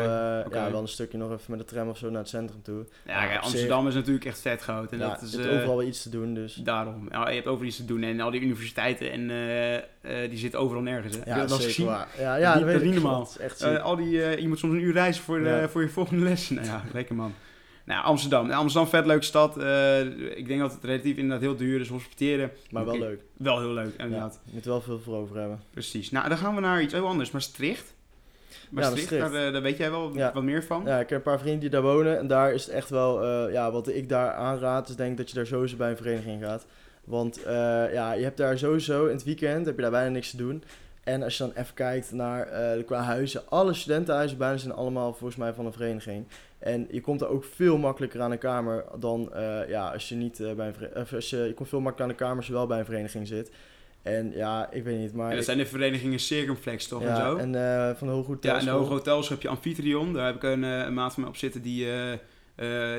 ja, wel een stukje nog even met de tram of zo naar het centrum toe. Ja, kijk, op zich- Amsterdam is natuurlijk echt vet groot. En ja, dat is, je hebt eh, overal wel iets te doen, dus... Daarom. Ja, je hebt overal iets te doen. En al die universiteiten, en, eh, die zitten overal nergens. Hè. Ja, dat dat is gezien. waar. Ja, Dat ja, niet- weet dat ik. niet normaal. Dat echt al die, je moet soms een uur reizen voor, de, Ja. voor je volgende les. Nou ja, lekker man. Nou, Amsterdam. Nou, Amsterdam, vet leuke stad. Eh, ik denk dat het relatief inderdaad heel duur is. Hospiteren. maar wel leuk. Wel heel leuk, Ja, inderdaad. je moet wel veel voor over hebben. Precies. Nou, dan gaan we naar iets heel anders. Maastricht. Maastricht, Maastricht. Daar, eh, daar weet jij wel Ja. wat meer van. Ja, ik heb een paar vrienden die daar wonen. En daar is het echt wel, eh, ja, wat ik daar aanraad, is denk dat je daar sowieso bij een vereniging gaat. Want ja, je hebt daar sowieso in het weekend, heb je daar bijna niks te doen. En als je dan even kijkt naar eh, qua huizen, alle studentenhuizen bijna zijn allemaal volgens mij van een vereniging. En je komt er ook veel makkelijker aan een kamer dan eh, ja, als je niet eh, bij een vereniging, als je, je komt veel makkelijker aan een kamer als je wel bij een vereniging zit. En ja, ik weet niet, maar... En dat zijn de verenigingen Circumflex toch en ja, zo? en eh, van de Hoge Ja, Hotels. en de Hoge Hotels heb je Amphitryon. Daar heb ik een, een maat van mij op zitten die...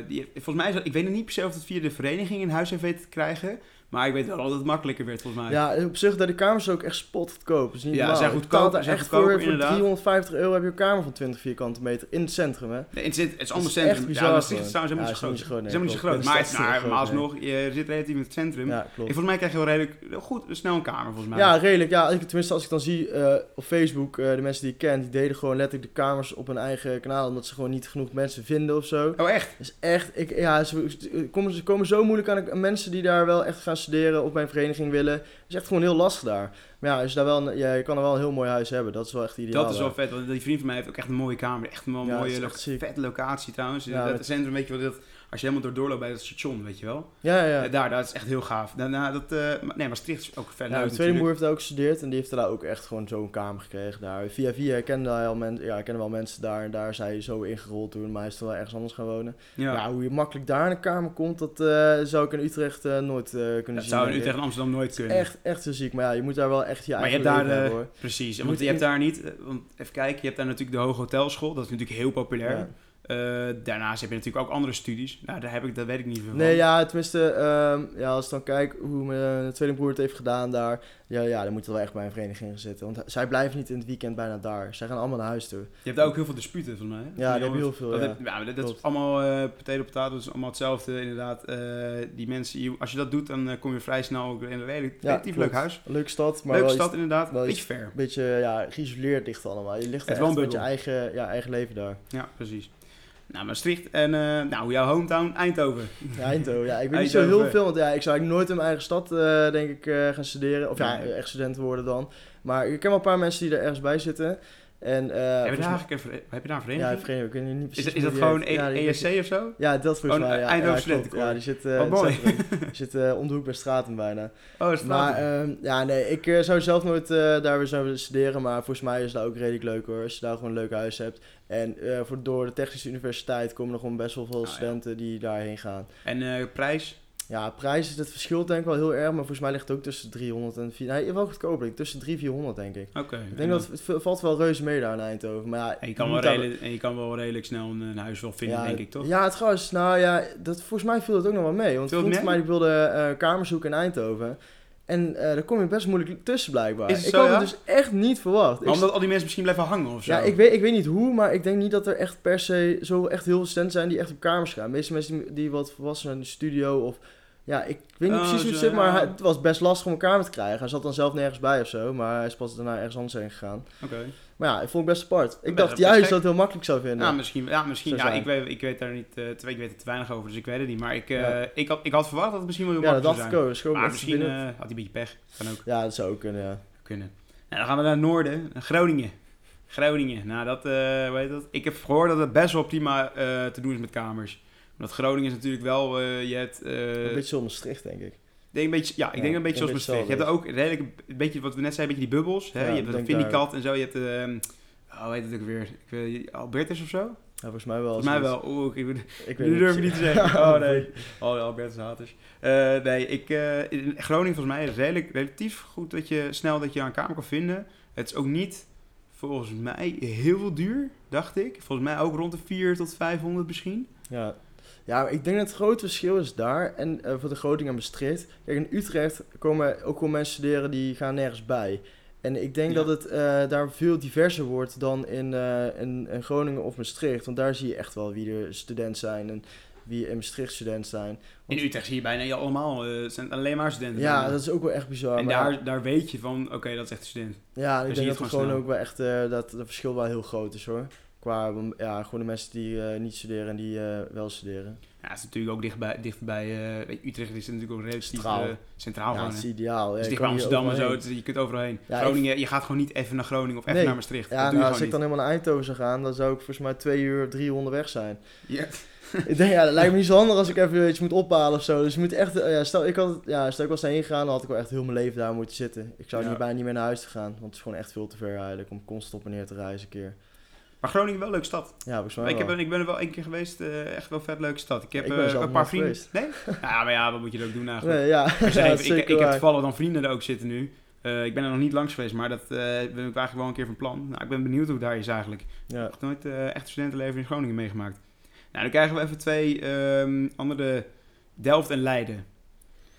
die volgens mij, is dat- ik weet nog niet per se of het via de vereniging in huis heeft weten te krijgen. Maar ik weet wel dat het makkelijker werd volgens mij. Ja, op zich, dat de kamers ook echt spot goedkoop. Dus niet Ja, normaal. zijn goedkoop, zijn echt goedkoper, voor, voor inderdaad. 350 euro heb je een kamer van 20 vierkante meter in het centrum, hè? Nee, het, zit, het is allemaal is echt centrum. bizar ja, is trouwens helemaal niet zo groot. Het is helemaal niet zo groot. Maar, het, maar, groot, alsnog, je zit relatief in het centrum. Ja, En volgens mij krijg je wel redelijk goed, snel een kamer volgens mij. Ja, redelijk. Ja, tenminste, als ik dan zie eh, op Facebook, eh, de mensen die ik ken, die deden gewoon letterlijk de kamers op hun eigen kanaal, omdat ze gewoon niet genoeg mensen vinden of zo. Oh, echt? Dus echt, ik, ja, ze, ze komen, ze komen zo moeilijk aan, aan mensen die daar wel echt gaan studeren of bij een vereniging willen. Het is echt gewoon heel lastig daar. Maar ja, als je, daar wel een, ja, je kan er wel een heel mooi huis hebben. Dat is wel echt ideaal. Dat is wel vet, want die vriend van mij heeft ook echt een mooie kamer. Echt een Ja, dat mooie, lo- ziek. vette locatie trouwens. Ja, dat met- het centrum, weet je wel, dat, als je helemaal door doorloopt bij het station, weet je wel. Ja, ja. Eh, Daar, dat is echt heel gaaf. Daarna, dat, eh, maar- nee, Maastricht is ook vet Ja, mijn tweede broer natuurlijk. heeft daar ook gestudeerd en die heeft daar ook echt gewoon zo'n kamer gekregen daar. Via via kende hij al mensen, ja, kende wel mensen daar en daar is hij zo ingerold toen, maar hij is toen wel ergens anders gaan wonen. Ja, Ja, hoe je makkelijk daar in een kamer komt, dat eh, zou ik in Utrecht nooit kunnen dat zien. zou in. Utrecht en Amsterdam nooit kunnen. Echt, echt zo ziek, maar ja, je moet daar wel echt je Maar je eigen hebt daar, leven hebben, hoor. Precies, Je want je hebt daar niet, want even kijken, je hebt daar natuurlijk de Hoge Hotelschool, dat is natuurlijk heel populair. Ja. Eh, daarnaast heb je natuurlijk ook andere studies. Nou, daar heb ik, dat weet ik niet veel van. Nee, ja, tenminste, ehm, ja, als ik dan kijk hoe mijn tweede broer het heeft gedaan daar, ja, ja, dan moet je wel echt bij een vereniging gaan zitten. Want zij blijven niet in het weekend bijna daar. Zij gaan allemaal naar huis toe. Je hebt daar ook heel veel disputen van mij. hè? Ja, die hebben heel Dat veel, ja. heb- ja, dat, dat is allemaal eh potato potato, dat is allemaal hetzelfde inderdaad. Eh, die mensen, je- als je dat doet, dan kom je vrij snel ook in een redelijk, Ja, relatief leuk huis. Een leuke stad, maar Leuke stad inderdaad, wel beetje ver. een beetje ja, geïsoleerd ligt allemaal. Je ligt Het echt een met je eigen, ja, eigen leven daar. Ja, precies. Nou, Maastricht en eh, nou, jouw hometown, Eindhoven. Ja, Eindhoven. Ja, ik weet niet zo heel veel, want ja, ik zou eigenlijk nooit in mijn eigen stad, eh, denk ik, eh, gaan studeren. Of ja, echt student worden dan. Maar ik ken wel een paar mensen die er ergens bij zitten. En, eh, heb, je daar eigenlijk een, heb je daar een ja, vereniging? ik weet, ik weet niet is, precies is dat gewoon heet. E- Ja, ESC of zo? Ja, dat volgens Oh, mij. Ja, Eindhoven ja. Ja, die zit, eh, Wat mooi. zit eh, om de hoek bij Stratum bijna. Oh, Maar ehm, ja, nee, ik zou zelf nooit daar weer zo studeren. Maar volgens mij is dat ook redelijk leuk hoor. Als je daar gewoon een leuk huis hebt. En voor, door de Technische Universiteit komen er gewoon best wel veel Ah, ja. studenten die daarheen gaan. En prijs? Ja, prijs is het verschil denk ik wel heel erg. Maar volgens mij ligt het ook tussen 300 en 400. Nee, wel goedkoper. Tussen 300 en 400 denk ik. Oké. Ik denk dat het valt wel reuze mee daar in Eindhoven. Maar ja, En je, kan wel redelijk, en je kan wel redelijk snel een, een huis wel vinden, ja, denk ik, toch? Ja, het trouwens, nou ja, dat, volgens mij viel het ook nog wel mee. Want mee? mij die wilde eh kamer zoeken in Eindhoven. En eh daar kom je best moeilijk tussen blijkbaar. Is het ik zo, had ja? het dus echt niet verwacht. Maar omdat al die mensen misschien blijven hangen of zo? ja, ik weet, ik weet niet hoe, maar ik denk niet dat er echt per se zo echt heel veel studenten zijn die echt op kamers gaan. De meeste mensen die, die wat volwassen zijn in de studio of... Ja, ik weet niet Oh, precies hoe het zit, maar ja. het was best lastig om een kamer te krijgen. Hij zat dan zelf nergens bij of zo, maar hij is pas daarna ergens anders heen gegaan. Oké. Maar ja, ik vond het best apart. Ik dacht is juist gek. dat het heel makkelijk zou vinden. Ja, misschien. Ja, misschien Zou ja, zijn. ik, weet, ik weet daar niet eh, te, ik weet er te weinig over, dus ik weet het niet. Maar ik, eh, Ja. ik, had, ik had verwacht dat het misschien wel heel ja, dat makkelijk dacht zou ik zijn. ook. Maar misschien eh, had hij een beetje pech. Kan ook Ja, dat zou ook kunnen, ja. kunnen. Nou, dan gaan we naar het noorden. Groningen. Groningen. Nou, dat, hoe heet dat? Ik heb gehoord dat het best wel prima te doen is met kamers. Omdat Groningen is natuurlijk wel, je hebt... Een beetje zoals Maastricht, denk ik. Ik denk een beetje, ja, ik Ja, denk een beetje zoals Maastricht. Je hebt er ook redelijk, een beetje wat we net zeiden, een beetje die bubbels. Hè? Ja, je hebt een Vindicat en zo. Je hebt, ehm oh, hoe heet het ook weer? Ik, weet- Albertus of zo? Ja, volgens mij wel. Volgens mij wel. Oeh, ik, Ik nu durf ik niet te zeggen. Oh nee. Oh, Oh, Albertus haters. Eh, nee, ik, eh, in Groningen volgens mij is redelijk, relatief goed dat je snel dat je een kamer kan vinden. Het is ook niet volgens mij heel veel duur, dacht ik. Volgens mij ook rond de 4 tot 500 misschien. Ja. Ja, ik denk dat het grote verschil is daar en eh, voor de Groningen en Maastricht. Kijk, in Utrecht komen ook wel mensen studeren die gaan nergens bij. En ik denk Ja. dat het eh, daar veel diverser wordt dan in, eh, in, in Groningen of Maastricht. Want daar zie je echt wel wie er student zijn en wie in Maastricht student zijn. In Utrecht zie je bijna je allemaal, het zijn alleen maar studenten. Ja, bijna. dat is ook wel echt bizar. en maar daar, daar weet je van, oké, dat is echt een student. Ja, ik denk het dat er gewoon snel. ook wel echt dat het verschil wel heel groot is hoor. Qua ja, gewoon de mensen die eh, niet studeren en die eh, wel studeren. Ja, het is natuurlijk ook dichtbij, dichtbij je, Utrecht is natuurlijk ook relatief Centraal. centraal ja, is ideaal. Het is dicht bij Amsterdam en zo, het je kunt overal heen. Ja, Groningen, je gaat gewoon niet even naar Groningen of even Nee. naar Maastricht. Ja, nou, als ik dan helemaal naar Eindhoven zou gaan, dan zou ik volgens mij twee uur, drie uur onderweg zijn. Ja. ik denk, ja, dat lijkt me niet zo handig als ik even iets moet ophalen of zo. Dus je moet echt, ja, stel ik had, ja, stel ik was daarheen gegaan, dan had ik wel echt heel mijn leven daar moeten zitten. Ik zou Ja. niet bijna niet meer naar huis te gaan, want het is gewoon echt veel te ver eigenlijk om constant op en neer te reizen een keer. Maar Groningen wel een leuke stad. Ja, volgens mij Ik, heb, ik ben er wel één keer geweest, eh, echt wel vet leuke stad. Ik heb Ik eh, een paar vrienden. geweest. Nee? ja, maar ja, wat moet je er ook doen eigenlijk? Nee, ja, even- ik, ik heb toevallig dan vrienden er ook zitten nu. Eh, ik ben er nog niet langs geweest, maar dat ben ik eigenlijk wel een keer van plan. Nou, ik ben benieuwd hoe het daar is eigenlijk. Ik heb nooit echt studentenleven in Groningen meegemaakt. Nou, dan krijgen we even twee ehm, andere, Delft en Leiden.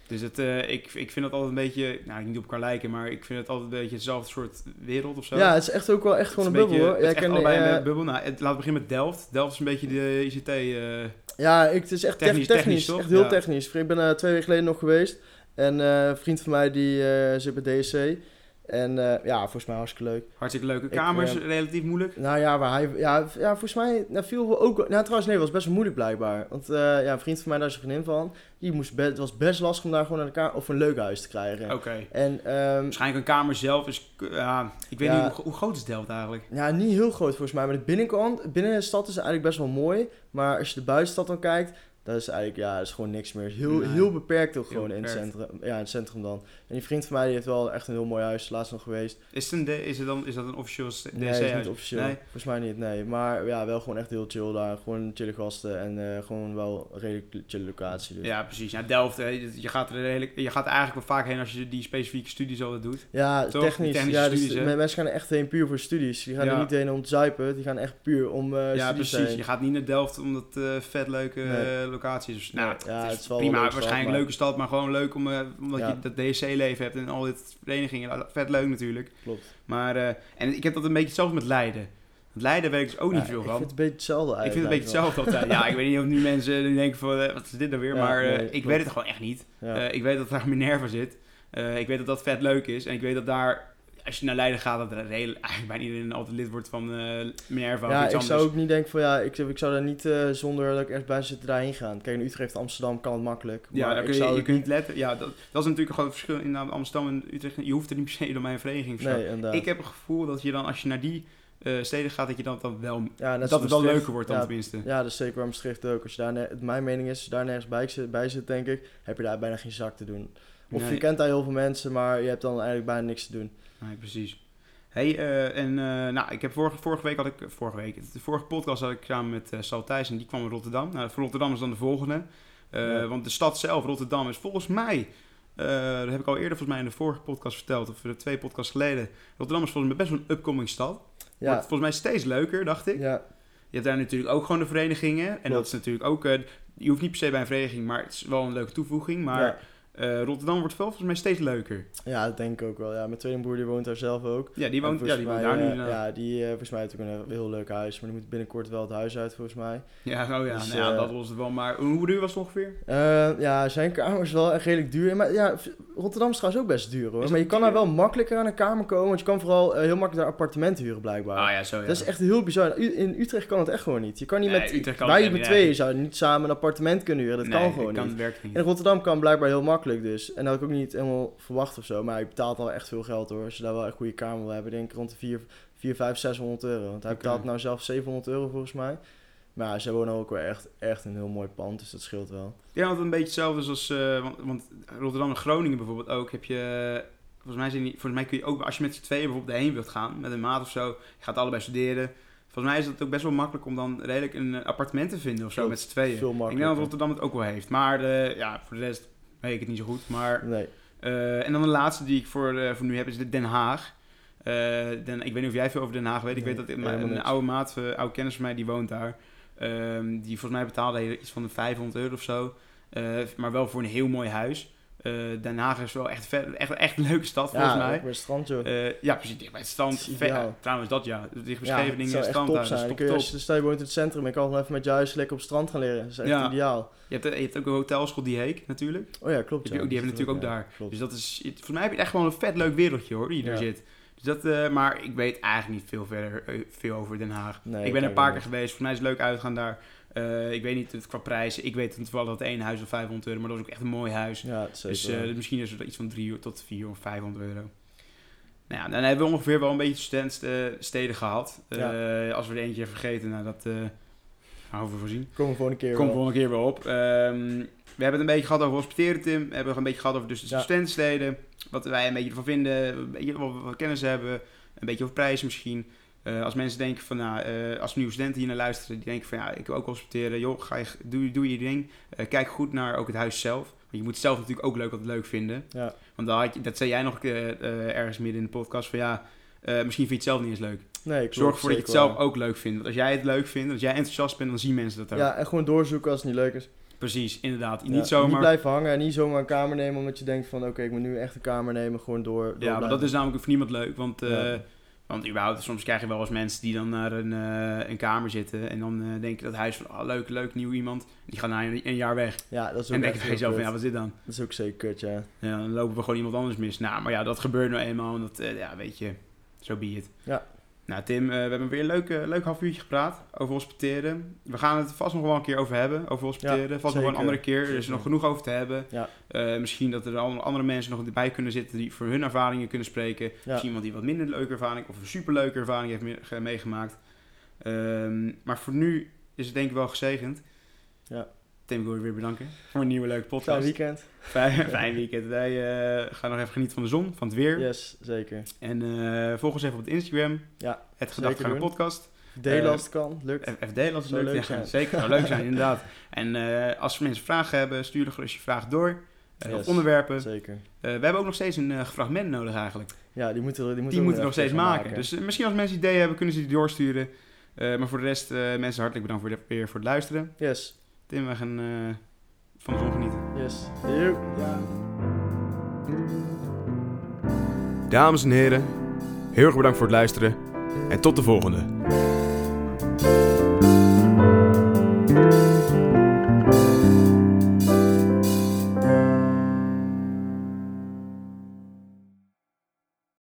Dus het, eh, ik, ik vind dat altijd een beetje, nou niet op elkaar lijken, maar ik vind het altijd een beetje hetzelfde soort wereld of zo. ja, het is echt ook wel echt gewoon een bubbel hoor. Echt ken, allebei eh, een bubbel. Nou, het, laten we beginnen met Delft. Delft is een beetje de ICT. eh, Ja, ik, het is echt Technisch, technisch. technisch, technisch, toch? echt heel Ja. technisch. Ik ben er twee weken geleden nog geweest. En eh, een vriend van mij die eh, zit bij DSC. En eh, ja, volgens mij hartstikke leuk. hartstikke leuke kamers, eh, relatief moeilijk. Nou ja, waar hij, ja, ja volgens mij nou, viel wel ook... Nou trouwens, nee, het was best wel moeilijk blijkbaar. Want eh, ja, een vriend van mij, daar is een vriendin van. Die moest het was best lastig om daar gewoon naar elkaar of een leuk huis te krijgen. Oké. En ehm, Waarschijnlijk een kamer zelf is... Ja, ik weet Ja. niet, hoe, hoe groot is Delft eigenlijk? ja, niet heel groot volgens mij. Maar de binnenkant, binnen de stad is het eigenlijk best wel mooi. Maar als je de buitenstad dan kijkt, dat is eigenlijk, ja, dat is gewoon niks meer. Heel, heel beperkt ook Heel gewoon in het, centrum, ja, in het centrum dan. En die vriend van mij die heeft wel echt een heel mooi huis, laatst nog geweest. Is, het een, is, het dan, is dat een officieel DSC Nee, is niet officieel. Nee? Volgens mij niet, nee. Maar ja, wel gewoon echt heel chill daar. Gewoon chille gasten en eh, gewoon wel een redelijk chille locatie. Dus. Ja, precies. Ja, Delft, hè, je, gaat er redelijk, je gaat er eigenlijk wel vaak heen als je die specifieke studies altijd doet. Ja, Toch? technisch. Ja, dus studies, hè? mensen gaan er echt heen puur voor studies. Die gaan Ja. er niet heen om te zuipen. Die gaan echt puur om eh ja, precies. heen. Je gaat niet naar Delft omdat het eh, vet leuke Nee. locatie is. Nou, ja, het is, het is wel prima. waarschijnlijk een leuke stad, maar gewoon leuk om, omdat je dat DSC-leven hebt en al dit verenigingen. Vet leuk natuurlijk. Klopt. Maar, eh, en ik heb dat een beetje hetzelfde met Leiden. Leiden weet ik dus ook niet veel ik van. vind het een beetje hetzelfde Ik vind het een beetje hetzelfde altijd. Ja, ik weet niet of nu mensen nu denken van, eh, wat is dit nou weer? Ja, maar eh, nee, ik klopt. weet het gewoon echt niet. Ja. Ik weet dat daar Minerva zit. Ik weet dat dat vet leuk is. En ik weet dat daar, als je naar Leiden gaat, dat er eigenlijk bijna iedereen altijd lid wordt van eh Minerva ja, ik anders. zou ook niet denken van ja, ik, ik zou daar niet eh, zonder dat ik echt bij zit daarheen gaan. Kijk, in Utrecht, Amsterdam kan het makkelijk. Ja, maar dan ik kun je, kunt niet letten. Ja, dat, dat is natuurlijk een groot verschil in Amsterdam en Utrecht. Je hoeft er niet per se door mijn vereniging. Nee. Ik heb het gevoel dat je dan, als je naar die eh, steden gaat, dat je dan, dan wel, Ja, dat het wel leuker wordt dan ja, tenminste. Ja, dat is zeker waar Maastricht ook. Als je daar mijn mening is, als je daar nergens bij zit, bij zit, denk ik, heb je daar bijna geen zak te doen. Of Nee. je kent daar heel veel mensen, maar je hebt dan eigenlijk bijna niks te doen. Nee, precies. Hey, eh, en eh, nou, ik heb vorige, vorige week had ik, vorige week, de vorige podcast had ik samen met eh Sal Thijs en die kwam in Rotterdam. Nou, voor Rotterdam is dan de volgende. Eh, Ja. Want de stad zelf, Rotterdam, is volgens mij, eh, dat heb ik al eerder volgens mij in de vorige podcast verteld, of de twee podcasts geleden. Rotterdam is volgens mij best wel een upcoming stad. Ja, Wordt volgens mij steeds leuker, dacht ik. ja, Je hebt daar natuurlijk ook gewoon de verenigingen. En dat is natuurlijk ook, eh, je hoeft niet per se bij een vereniging, maar het is wel een leuke toevoeging. Maar ja. Eh, Rotterdam wordt wel volgens mij steeds leuker. ja, dat denk ik ook wel. Ja, mijn tweelingbroer die woont daar zelf ook. Ja, die woont, ja, die woont daar nu. eh. Ja, die eh, volgens mij heeft ook een heel leuk huis, maar die moet binnenkort wel het huis uit volgens mij. Ja, oh ja, Dus, nou ja dat was het wel. Maar hoe duur was het ongeveer? Ja, zijn kamer is wel echt redelijk duur. Maar ja, Rotterdam is trouwens ook best duur hoor. Maar je kan daar wel makkelijker aan een kamer komen. Want je kan vooral heel makkelijk daar appartementen huren blijkbaar. Ah ja, zo ja. Dat is echt heel bizar. U- In Utrecht kan het echt gewoon niet. Je kan niet Nee, met... Utrecht kan wij met tweeën zouden niet samen een appartement kunnen huren. Dat Nee, kan gewoon kan, niet. In Rotterdam kan blijkbaar heel makkelijk dus. En dat had ik ook niet helemaal verwacht of zo. Maar je betaalt al echt veel geld hoor. Als je daar wel een goede kamer wil hebben. Denk ik rond de 4, 4 5, 600 euro. Want hij betaalt nou zelf 700 euro volgens mij. Maar ze wonen ook wel echt, echt een heel mooi pand. Dus dat scheelt wel. Ja, want een beetje hetzelfde als... eh, want, want Rotterdam en Groningen bijvoorbeeld ook heb je... Volgens mij, zijn die, volgens mij kun je ook, als je met z'n tweeën bijvoorbeeld erheen wilt gaan, met een maat of zo, je gaat allebei studeren. Volgens mij is het ook best wel makkelijk om dan redelijk een appartement te vinden of zo, met z'n tweeën. Veel Ik denk dat makkelijker. Rotterdam het ook wel heeft. Maar eh, ja, voor de rest weet ik het niet zo goed. Maar, Nee. eh, en dan de laatste die ik voor, eh, voor nu heb is de Den Haag. Eh, den, ik weet niet of jij veel over Den Haag weet. Ik Nee, weet dat helemaal een, oude maat, oude kennis van mij, die woont daar. Ehm, die volgens mij betaalde iets van de 500 euro of zo. Maar wel voor een heel mooi huis. Eh, Den Haag is wel echt, vet, echt, echt een leuke stad volgens ja, mij. ook bij het strand joh. Eh, ja, precies. Dicht bij het strand. Trouwens, dat ja. Dicht bij ja, Scheveningen, het zou echt strand top zijn. is Dan top, kun je, top. als je, stel je woont in het centrum, ik kan gewoon even met je huis lekker op het strand gaan leren. Dat is echt Ja. ideaal. Je hebt, je hebt ook een hotelschool, die Heek natuurlijk. Oh ja, klopt. Die, ja. hebben natuurlijk ook ja, daar. Klopt. Dus dat is, het- volgens mij heb je echt gewoon een vet leuk wereldje hoor, die er Ja. zit. Dus dat, eh, maar ik weet eigenlijk niet veel verder eh, veel over Den Haag. Nee, ik ben er een paar keer geweest, voor mij is het leuk uitgaan daar. Eh, ik weet niet het qua prijzen. Ik weet toevallig dat één huis al 500 euro, maar dat is ook echt een mooi huis. Ja, dus eh, misschien is het iets van 3 tot 4 of 500 euro. Nou ja, dan hebben we ongeveer wel een beetje studentsteden gehad. Eh, als we er eentje vergeten, nou dat houden we voorzien. Komen we volgende keer wel. volgende keer weer op. Ehm, we hebben het een beetje gehad over hospiteren, Tim. We hebben het een beetje gehad over dus de Ja. studentensteden. Wat wij een beetje ervan vinden. Een beetje wat we wat kennis hebben. Een beetje over prijzen misschien. Eh, als mensen denken van, nou, eh, als nieuwe studenten hier naar luisteren, die denken van, ja, ik wil ook hospiteren. Joh, ga je, doe, doe je ding. Eh, kijk goed naar ook het huis zelf. Want je moet zelf natuurlijk ook leuk wat leuk vinden. Ja. Want dat, had je, dat zei jij nog ergens midden in de podcast van, ja, misschien vind je het zelf niet eens leuk. Nee, klopt, Zorg ervoor dat je het zelf ook leuk vindt. Want als jij het leuk vindt, als jij enthousiast bent, dan zien mensen dat ook. Ja, en gewoon doorzoeken als het niet leuk is. Precies, inderdaad. Ja, Niet zomaar... Niet blijven hangen en niet zomaar een kamer nemen omdat je denkt van oké, ik moet nu echt een kamer nemen. Gewoon door. door Ja, maar dat is namelijk voor niemand leuk. Want. Want überhaupt, soms krijg je wel eens mensen die dan naar een, eh, een kamer zitten. En dan eh denk je dat huis van, oh, leuk, leuk, nieuw iemand. Die gaan na een, een jaar weg. Ja, dat is ook En dan denk je jezelf van, ja, wat is dit dan? Dat is ook zeker kut, ja. Ja, dan lopen we gewoon iemand anders mis. Nou, maar ja, dat gebeurt nou eenmaal. En dat, eh, ja, weet je, zo be it. Ja. Nou, Tim, eh, we hebben weer een leuk, leuk half uurtje gepraat over hospiteren. We gaan het vast nog wel een keer over hebben, over hospiteren. Ja, vast nog wel een andere keer. Er is Zeker. nog genoeg over te hebben. Ja. Eh, misschien dat er andere mensen nog bij kunnen zitten die voor hun ervaringen kunnen spreken. Ja. Misschien iemand die wat minder leuke ervaring of een superleuke ervaring heeft me- ge- meegemaakt. Ehm, maar voor nu is het denk ik wel gezegend. Ja. Tim, ik wil je weer bedanken voor een nieuwe leuke Fijn podcast. weekend. Fijn, fijn weekend. Wij eh, gaan nog even genieten van de zon, van het weer. Yes, zeker. En eh, volg ons even op het Instagram. Ja, Het Gedachtegangen doen. podcast. Delen Eh, als het kan, lukt. FD, als het lukt. leuk Ja, zijn. zeker, zou leuk zijn, inderdaad. En eh, als mensen vragen hebben, stuur gerust je vraag door. Yes. Of onderwerpen. Zeker. We hebben ook nog steeds een eh, fragment nodig eigenlijk. Ja, die moeten, die moeten, Die moeten we nog steeds maken. Dus misschien als mensen ideeën hebben, kunnen ze die doorsturen. Maar voor de rest, mensen hartelijk bedankt voor de, weer voor het luisteren. Yes, Tim, we gaan eh, van de zon genieten. yes. Yo. Dames en heren, heel erg bedankt voor het luisteren. En tot de volgende.